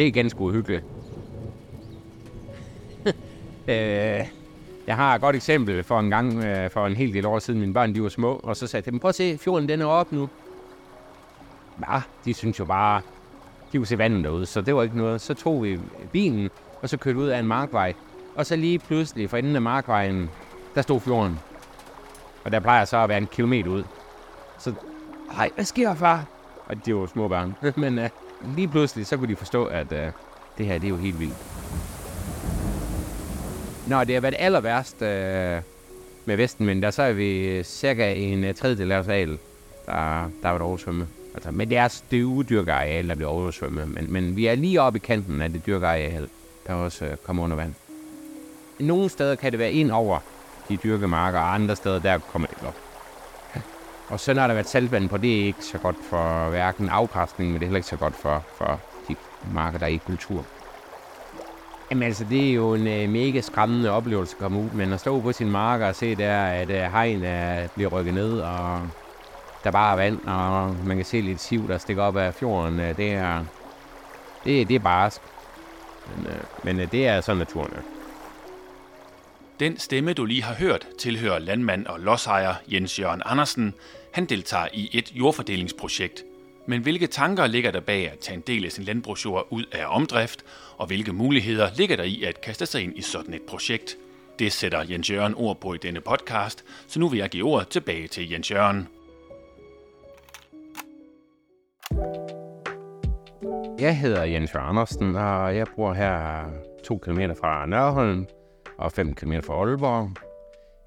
Det er ganske uhyggeligt. øh, jeg har et godt eksempel for en gang, øh, for en hel del år siden, mine børn de var små, og så sagde jeg prøv at se, fjorden den er op nu. Ja, de synes jo bare, de kunne se vandet derude, så det var ikke noget. Så tog vi bilen, og så kørte ud af en markvej. Og så lige pludselig, for enden af markvejen, der stod fjorden. Og der plejer så at være en kilometer ud. Så, hej, hvad sker far? Og de var små børn. Men uh, lige pludselig, så kunne de forstå, at øh, det her, det er jo helt vildt. Når det har været aller værst øh, med Vestenvind, der så er vi cirka en øh, tredjedel af os der, der har været oversvømmet. Altså, men det er det udyrker areal, der bliver oversvømmet. Men, men vi er lige oppe i kanten af det dyrker areal, der også øh, kommer under vand. Nogle steder kan det være ind over de dyrke marker, og andre steder, der kommer det ikke op. Og så når der været saltvand på, det er ikke så godt for hverken afkastning, men det er heller ikke så godt for, for de marker, der er i kultur. Jamen altså, det er jo en øh, mega skræmmende oplevelse at komme ud, men at stå på sin marker og se der, at øh, hegn er, bliver rykket ned, og der bare er vand, og man kan se lidt siv, der stikker op af fjorden, det er, det, det er barsk. Men, men det er sådan naturen er. Den stemme, du lige har hørt, tilhører landmand og lodsejer Jens Jørgen Andersen. Han deltager i et jordfordelingsprojekt. Men hvilke tanker ligger der bag at tage en del af sin landbrugsjord ud af omdrift, og hvilke muligheder ligger der i at kaste sig ind i sådan et projekt? Det sætter Jens Jørgen ord på i denne podcast, så nu vil jeg give ordet tilbage til Jens Jørgen. Jeg hedder Jens Jørgen Andersen, og jeg bor her to kilometer fra Nørholm, og 5 km fra Aalborg.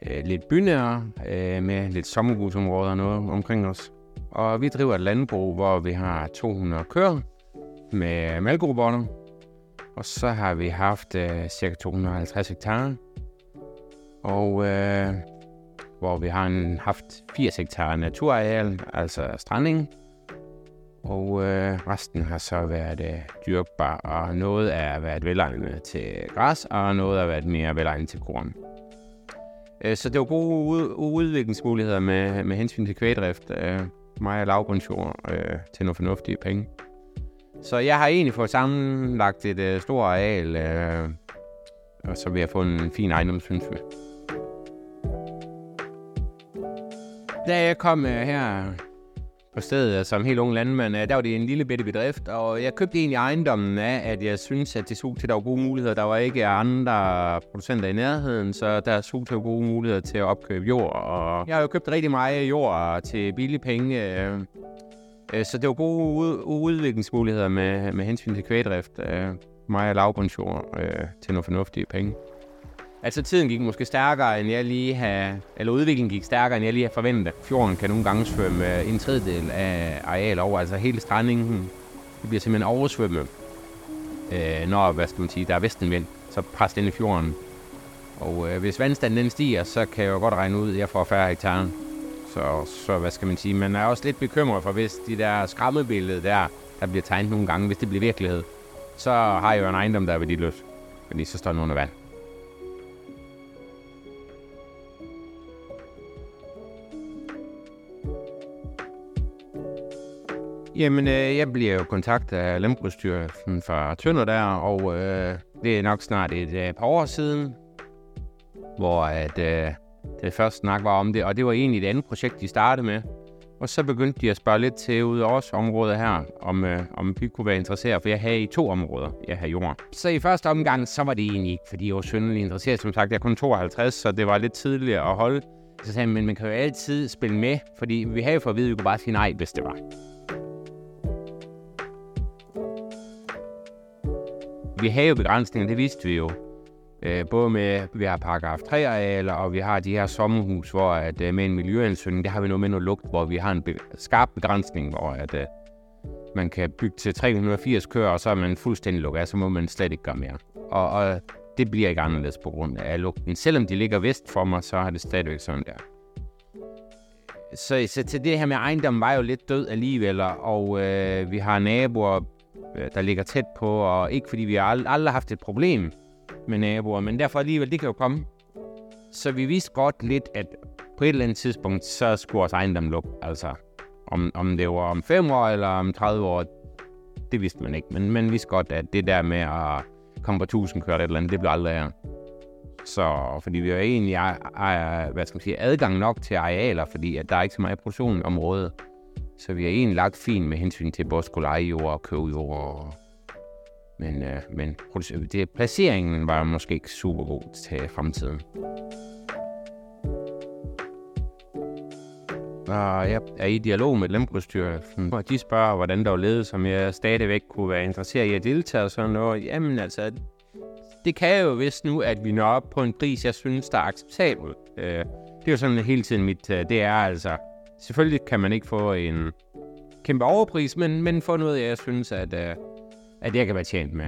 Øh, lidt bynære, øh, med lidt sommerhusområder og noget omkring os. Og vi driver et landbrug, hvor vi har 200 køer med mælkerobotter. Og så har vi haft øh, ca. 250 hektar. Og øh, hvor vi har en, haft 80 hektar naturareal, altså stranding. Og øh, resten har så været øh, dyrkbar, og noget er været velegnet til græs, og noget har været mere velegnet til korn. Øh, så det var gode ud- udviklingsmuligheder med, med hensyn til kvægdrift. Øh, mig og lavbundsjord øh, til nogle fornuftige penge. Så jeg har egentlig fået sammenlagt et øh, stort areal, øh, og så vil jeg få en fin ejendom, synes vi. Da jeg kom øh, her på stedet som helt ung landmand, øh, der var det en lille bitte bedrift, og jeg købte egentlig ejendommen af, at jeg synes, at det så til, der var gode muligheder. Der var ikke andre producenter i nærheden, så der så til gode muligheder til at opkøbe jord. Og jeg har jo købt rigtig meget jord til billige penge, øh, øh, så det var gode udviklingsmuligheder med, med hensyn til kvægdrift. Mig og lavbundsjord til nogle fornuftige penge. Altså tiden gik måske stærkere, end jeg lige havde, eller udviklingen gik stærkere, end jeg lige havde forventet. Fjorden kan nogle gange svømme øh, en tredjedel af areal over, altså hele strandingen det bliver simpelthen oversvømmet. Øh, når, hvad skal man sige, der er vestenvind, så presser ind i fjorden. Og øh, hvis vandstanden den stiger, så kan jeg jo godt regne ud, at jeg får færre hektar. Så, så hvad skal man sige, man er også lidt bekymret for, hvis de der skræmmebillede der, der bliver tegnet nogle gange, hvis det bliver virkelighed, så har jeg jo en ejendom, der er værdiløs. Fordi så står den under vand. Jamen, øh, jeg bliver jo kontaktet af Landbrugsstyrelsen fra Tønder der, og øh, det er nok snart et øh, par år siden, hvor at, øh, det første snak var om det, og det var egentlig et andet projekt, de startede med. Og så begyndte de at spørge lidt til ud af vores område her, om, øh, om vi kunne være interesseret, for jeg havde i to områder, jeg havde jord. Så i første omgang, så var det egentlig ikke, fordi jeg var synderligt interesseret. Som sagt, jeg er kun 52, så det var lidt tidligt at holde. Så sagde jeg, men man kan jo altid spille med, fordi vi havde jo for at vide, at vi kunne bare sige nej, hvis det var. Vi havde jo begrænsninger, det vidste vi jo. Øh, både med, at vi har paragraf 3 arealer, og vi har de her sommerhus, hvor at, øh, med en miljøansøgning, der har vi noget med noget lugt, hvor vi har en be- skarp begrænsning, hvor at, øh, man kan bygge til 380 køer, og så er man fuldstændig lukket så må man slet ikke gøre mere. Og, og det bliver ikke anderledes på grund af lugten. Selvom de ligger vest for mig, så har det stadigvæk sådan der. Så, så til det her med ejendommen var jo lidt død alligevel, og øh, vi har naboer Øh, der ligger tæt på, og ikke fordi vi ald- aldrig har haft et problem med naboer, men derfor alligevel, det kan jo komme. Så vi vidste godt lidt, at på et eller andet tidspunkt, så skulle vores ejendom lukke. Altså, om, om det var om 5 år eller om 30 år, det vidste man ikke. Men man vidste godt, at det der med at komme på 1000 kørt et eller andet, det blev aldrig af. Så fordi vi jo egentlig er, hvad skal man sige, adgang nok til arealer, fordi at der er ikke så meget produktion i området. Så vi har egentlig lagt fint med hensyn til både skulle lege jord og købe jord. Men, øh, men det, placeringen var måske ikke super god til fremtiden. Og jeg er i dialog med Landbrugsstyrelsen, og de spørger, hvordan der var ledet, som jeg stadigvæk kunne være interesseret i at deltage og sådan noget. Jamen altså, det kan jo hvis nu, at vi når op på en pris, jeg synes, der er acceptabel. Øh, det er jo sådan hele tiden mit, øh, det er altså, selvfølgelig kan man ikke få en kæmpe overpris, men, men få noget, jeg synes, at, øh, at jeg kan være tjent med.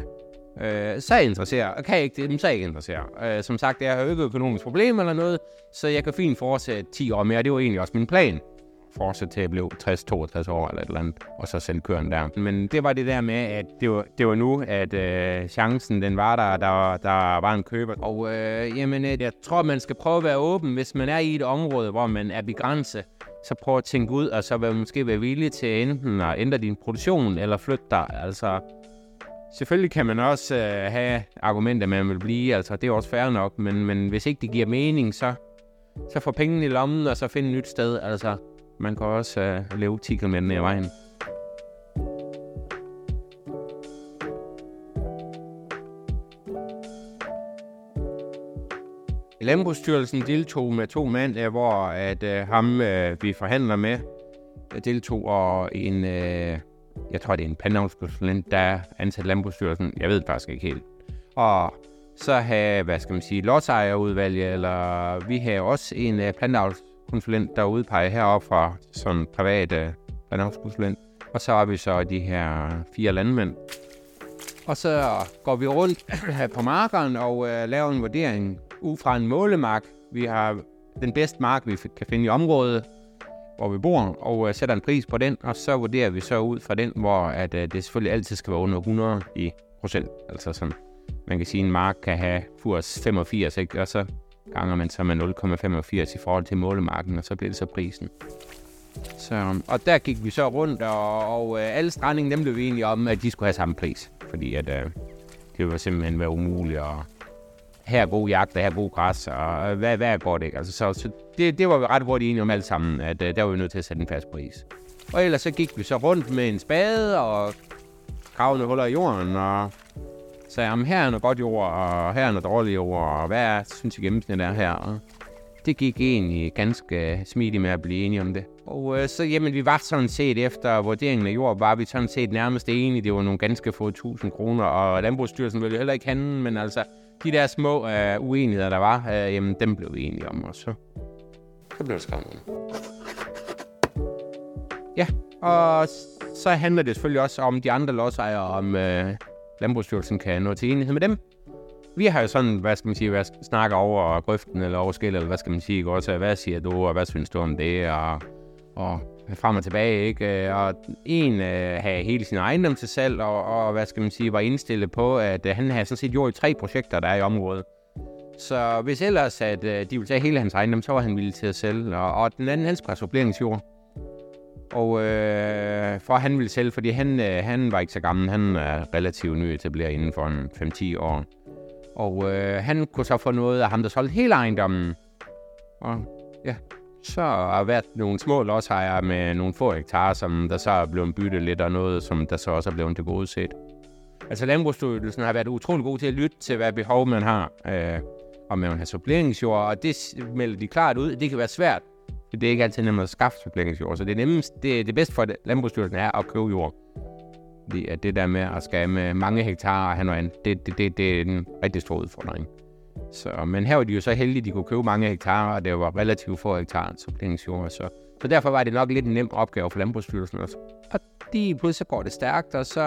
Øh, så er jeg interesseret, og kan jeg ikke det, så er jeg ikke interesseret. Øh, som sagt, jeg har jo ikke økonomisk problem eller noget, så jeg kan fint fortsætte 10 år mere, det var egentlig også min plan fortsætte til at blive 60-62 år eller et eller andet, og så sende køren der. Men det var det der med, at det var, det var nu, at øh, chancen den var der, der, der var en køber. Og øh, jamen, øh, jeg tror, man skal prøve at være åben, hvis man er i et område, hvor man er begrænset, så prøv at tænke ud, altså, og så vil måske være villig til enten at ændre din produktion, eller flytte dig. Altså, Selvfølgelig kan man også øh, have argumenter, man vil blive, altså det er også fair nok, men, men hvis ikke det giver mening, så, så få pengene i lommen, og så finde et nyt sted. Altså, man kan også øh, leve 10 km ned i vejen. Landbrugsstyrelsen deltog med to mand, hvor at øh, ham, øh, vi forhandler med, øh, deltog, og en, øh, jeg tror, det er en pandavnskonsulent, der er ansat Landbrugsstyrelsen. Jeg ved det faktisk ikke helt. Og så have, hvad skal man sige, lodsejerudvalget, eller vi har også en øh, konsulent, der udpeger heroppe fra som privat øh. Og så har vi så de her fire landmænd. Og så går vi rundt på markeren og øh, laver en vurdering ud fra en målemark. Vi har den bedste mark, vi kan finde i området, hvor vi bor, og øh, sætter en pris på den, og så vurderer vi så ud fra den, hvor at, øh, det selvfølgelig altid skal være under 100 i procent. Altså sådan, man kan sige, at en mark kan have kurs 85, ikke? og så ganger man så med 0,85 i forhold til målemarken, og så bliver det så prisen. Så, um, og der gik vi så rundt, og, og øh, alle strandingen, dem blev vi enige om, at de skulle have samme pris. Fordi at, øh, det var simpelthen være umuligt at her er god jagt, og her er god græs, og hvad, hvad er godt, ikke? Altså, så, så det, det var vi ret hurtigt enige om alle sammen, at øh, der var vi nødt til at sætte en fast pris. Og ellers så gik vi så rundt med en spade og gravende huller i jorden, og sagde, jamen her er noget godt jord, og her er noget dårligt jord, og hvad er, synes I gennemsnit er her? Og det gik egentlig ganske smidigt med at blive enige om det. Og øh, så, jamen, vi var sådan set efter vurderingen af jord, var vi sådan set nærmest enige. Det var nogle ganske få tusind kroner, og Landbrugsstyrelsen ville heller ikke handle, men altså, de der små øh, uenigheder, der var, øh, jamen, dem blev vi enige om, og så, så blev det skrevet Ja, og så handler det selvfølgelig også om de andre lodsejere, om øh, Landbrugsstyrelsen kan nå til enighed med dem. Vi har jo sådan, hvad skal man sige, hvad snakker over grøften eller over skil, eller hvad skal man sige, også, hvad siger du, og hvad synes du om det, og, og frem og tilbage, ikke? Øh, og en øh, havde hele sin ejendom til salg, og, og, hvad skal man sige, var indstillet på, at øh, han havde sådan set gjort tre projekter, der er i området. Så hvis ellers, at øh, de ville tage hele hans ejendom, så var han villig til at sælge. Og, og den anden, hans suppleringsjord. og øh, for han ville sælge, fordi han, øh, han var ikke så gammel. Han er relativt ny etableret inden for en 5-10 år. Og øh, han kunne så få noget af ham, der solgte hele ejendommen. Og ja, så har været nogle små lodsejere med nogle få hektar, som der så er blevet byttet lidt, og noget, som der så også er blevet tilgodeset. Altså Landbrugsstyrelsen har været utrolig god til at lytte til, hvad behov man har. Øh, om man har suppleringsjord, og det melder de klart ud. Det kan være svært det er ikke altid nemt at skaffe suppleringsjord, så det, er nemmest, det, det bedste for landbrugsstyrelsen er at købe jord. Det er det der med at skabe mange hektar og have noget andet, det, det, det, det er en rigtig stor udfordring. Så, men her var de jo så heldige, at de kunne købe mange hektarer, og det var relativt få hektarer suppleringsjord. Så, så derfor var det nok lidt en nem opgave for Landbrugsstyrelsen også. Og de pludselig går det stærkt, og så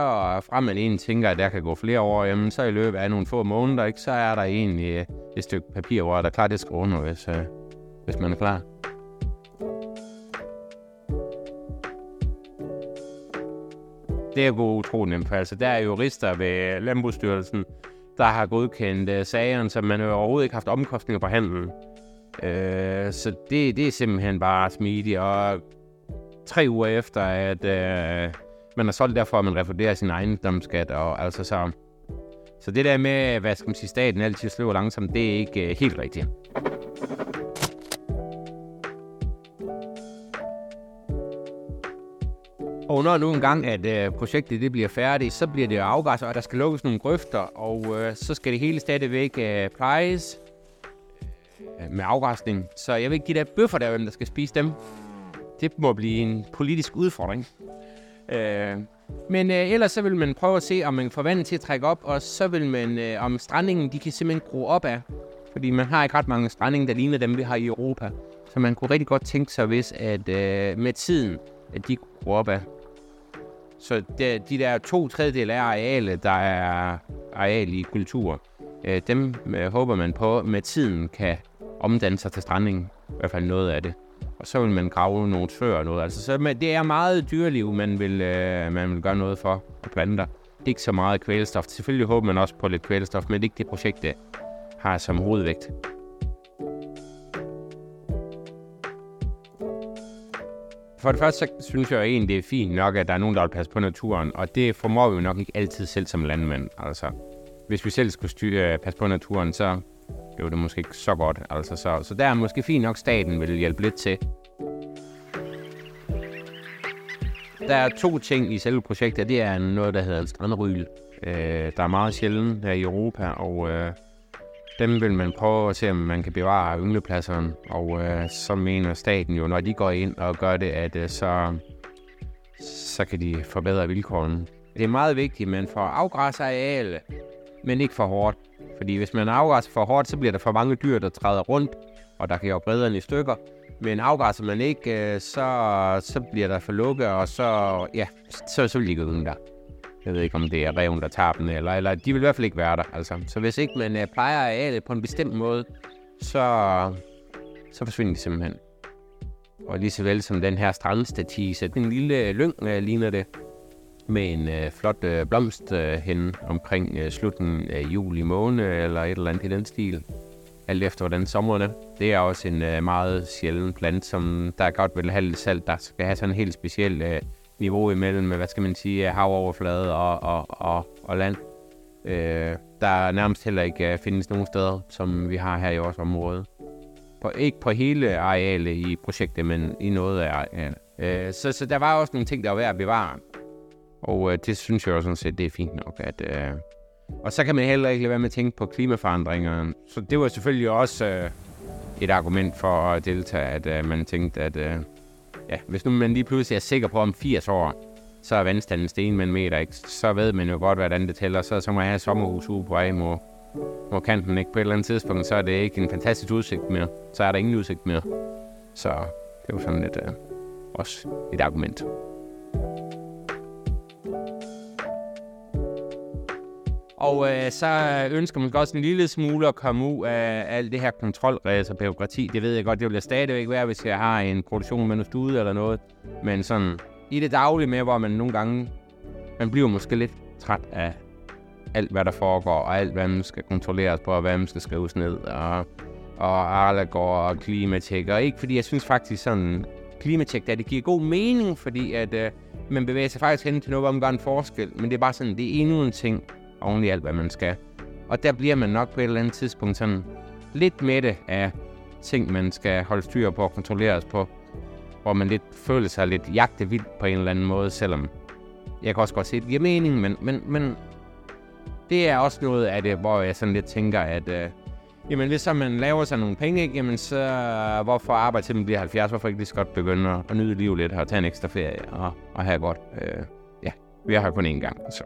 frem en tænker, at der kan gå flere år, jamen så i løbet af nogle få måneder, ikke, så er der egentlig øh, et stykke papir, hvor der er klar til under, hvis, øh, hvis man er klar. det er jo utroligt nemt, for altså, der er jurister ved Landbrugsstyrelsen, der har godkendt uh, sagerne, så man har overhovedet ikke haft omkostninger på handelen. Uh, øh, så det, det er simpelthen bare smidigt, og tre uger efter, at uh, man har solgt, derfor man refunderer sin ejendomsskat. Og, altså, så, så det der med, hvad skal man sige, staten altid sløver langsomt, det er ikke uh, helt rigtigt. Og når nu engang, at øh, projektet det bliver færdigt, så bliver det afgræsset, og der skal lukkes nogle grøfter, og øh, så skal det hele stadigvæk øh, plejes øh, med afgræsning. Så jeg vil ikke give der bøffer der, hvem der skal spise dem. Det må blive en politisk udfordring. Øh, men øh, ellers så vil man prøve at se, om man får vandet til at trække op, og så vil man, øh, om strandingen, de kan simpelthen gro op af. Fordi man har ikke ret mange strandinge, der ligner dem, vi har i Europa. Så man kunne rigtig godt tænke sig, hvis at øh, med tiden, at de kunne gro op af. Så de, de der to tredjedel af arealet, der er areal i kultur, øh, dem øh, håber man på med tiden kan omdanne sig til strandning. I hvert fald noget af det. Og så vil man grave nogle søer og noget. Altså, så man, det er meget dyreliv, man vil, øh, man vil gøre noget for på planter. Det er ikke så meget kvælstof. Selvfølgelig håber man også på lidt kvælstof, men det er ikke det projekt, det har som hovedvægt. For det første, så synes jeg egentlig, det er fint nok, at der er nogen, der vil passe på naturen, og det formår vi jo nok ikke altid selv som landmænd. Altså, hvis vi selv skulle styre, øh, passe på naturen, så blev det måske ikke så godt. Altså, så, så der er måske fint nok, staten vil hjælpe lidt til. Der er to ting i selve projektet. Det er noget, der hedder strandryl. Øh, der er meget sjældent her i Europa, og øh, dem vil man prøve at se, om man kan bevare ynglepladserne. Og øh, så mener staten jo, når de går ind og gør det, at øh, så, så kan de forbedre vilkårene. Det er meget vigtigt, at man får afgræsset arealet, men ikke for hårdt. Fordi hvis man afgræsser for hårdt, så bliver der for mange dyr, der træder rundt, og der kan jo bredere i stykker. Men afgræsser man ikke, øh, så, så bliver der for lukket, og så, ja, så, så vil de ikke der. Jeg ved ikke, om det er reven, der tager dem, eller, eller de vil i hvert fald ikke være der. Altså. Så hvis ikke man uh, plejer arealet på en bestemt måde, så, så forsvinder de simpelthen. Og lige så vel som den her strandstatise, den lille lyng uh, ligner det, med en uh, flot uh, blomst uh, hen omkring uh, slutningen af juli måned, eller et eller andet i den stil. Alt efter hvordan sommeren er. Det er også en uh, meget sjælden plant, som der godt vil have lidt salt, der skal have sådan en helt speciel uh, niveau imellem, hvad skal man sige, øh, havoverflade og, og, og, og land. Øh, der nærmest heller ikke øh, findes nogen steder, som vi har her i vores område. På, ikke på hele arealet i projektet, men i noget af arealet. Øh, så, så der var også nogle ting, der var værd at bevare. Og øh, det synes jeg også sådan set, det er fint nok. At, øh, og så kan man heller ikke lade være med at tænke på klimaforandringerne. Så det var selvfølgelig også øh, et argument for at deltage, at øh, man tænkte, at øh, ja, hvis nu man lige pludselig er sikker på om 80 år, så er vandstanden sten med en meter, ikke? så ved man jo godt, hvordan det tæller. Så, så må jeg have sommerhus ude på vej hvor, må kanten ikke på et eller andet tidspunkt, så er det ikke en fantastisk udsigt mere. Så er der ingen udsigt mere. Så det var sådan lidt øh, også et argument. Og øh, så ønsker man også en lille smule at komme ud af alt det her kontrolræs og byråkrati. Det ved jeg godt, det vil stadigvæk være, hvis jeg har en produktion med noget studie eller noget. Men sådan i det daglige med, hvor man nogle gange, man bliver måske lidt træt af alt, hvad der foregår, og alt, hvad man skal kontrolleres på, og hvad man skal skrives ned, og, og Arlagård og klimatjek. Og ikke fordi jeg synes faktisk sådan, klimatjek, der det giver god mening, fordi at øh, man bevæger sig faktisk hen til noget, hvor man gør en forskel. Men det er bare sådan, det er endnu en ting, oven i alt, hvad man skal. Og der bliver man nok på et eller andet tidspunkt sådan lidt det af ting, man skal holde styr på og kontrolleres på, hvor man lidt føler sig lidt jagtevildt på en eller anden måde, selvom jeg kan også godt se, at det giver mening, men, men, men det er også noget af det, hvor jeg sådan lidt tænker, at øh, jamen, hvis så man laver sig nogle penge, ikke, jamen så hvorfor arbejde til man bliver 70, hvorfor ikke lige så godt begynde at, at nyde livet lidt og tage en ekstra ferie og, og have godt. Øh, ja, vi har kun én gang, så.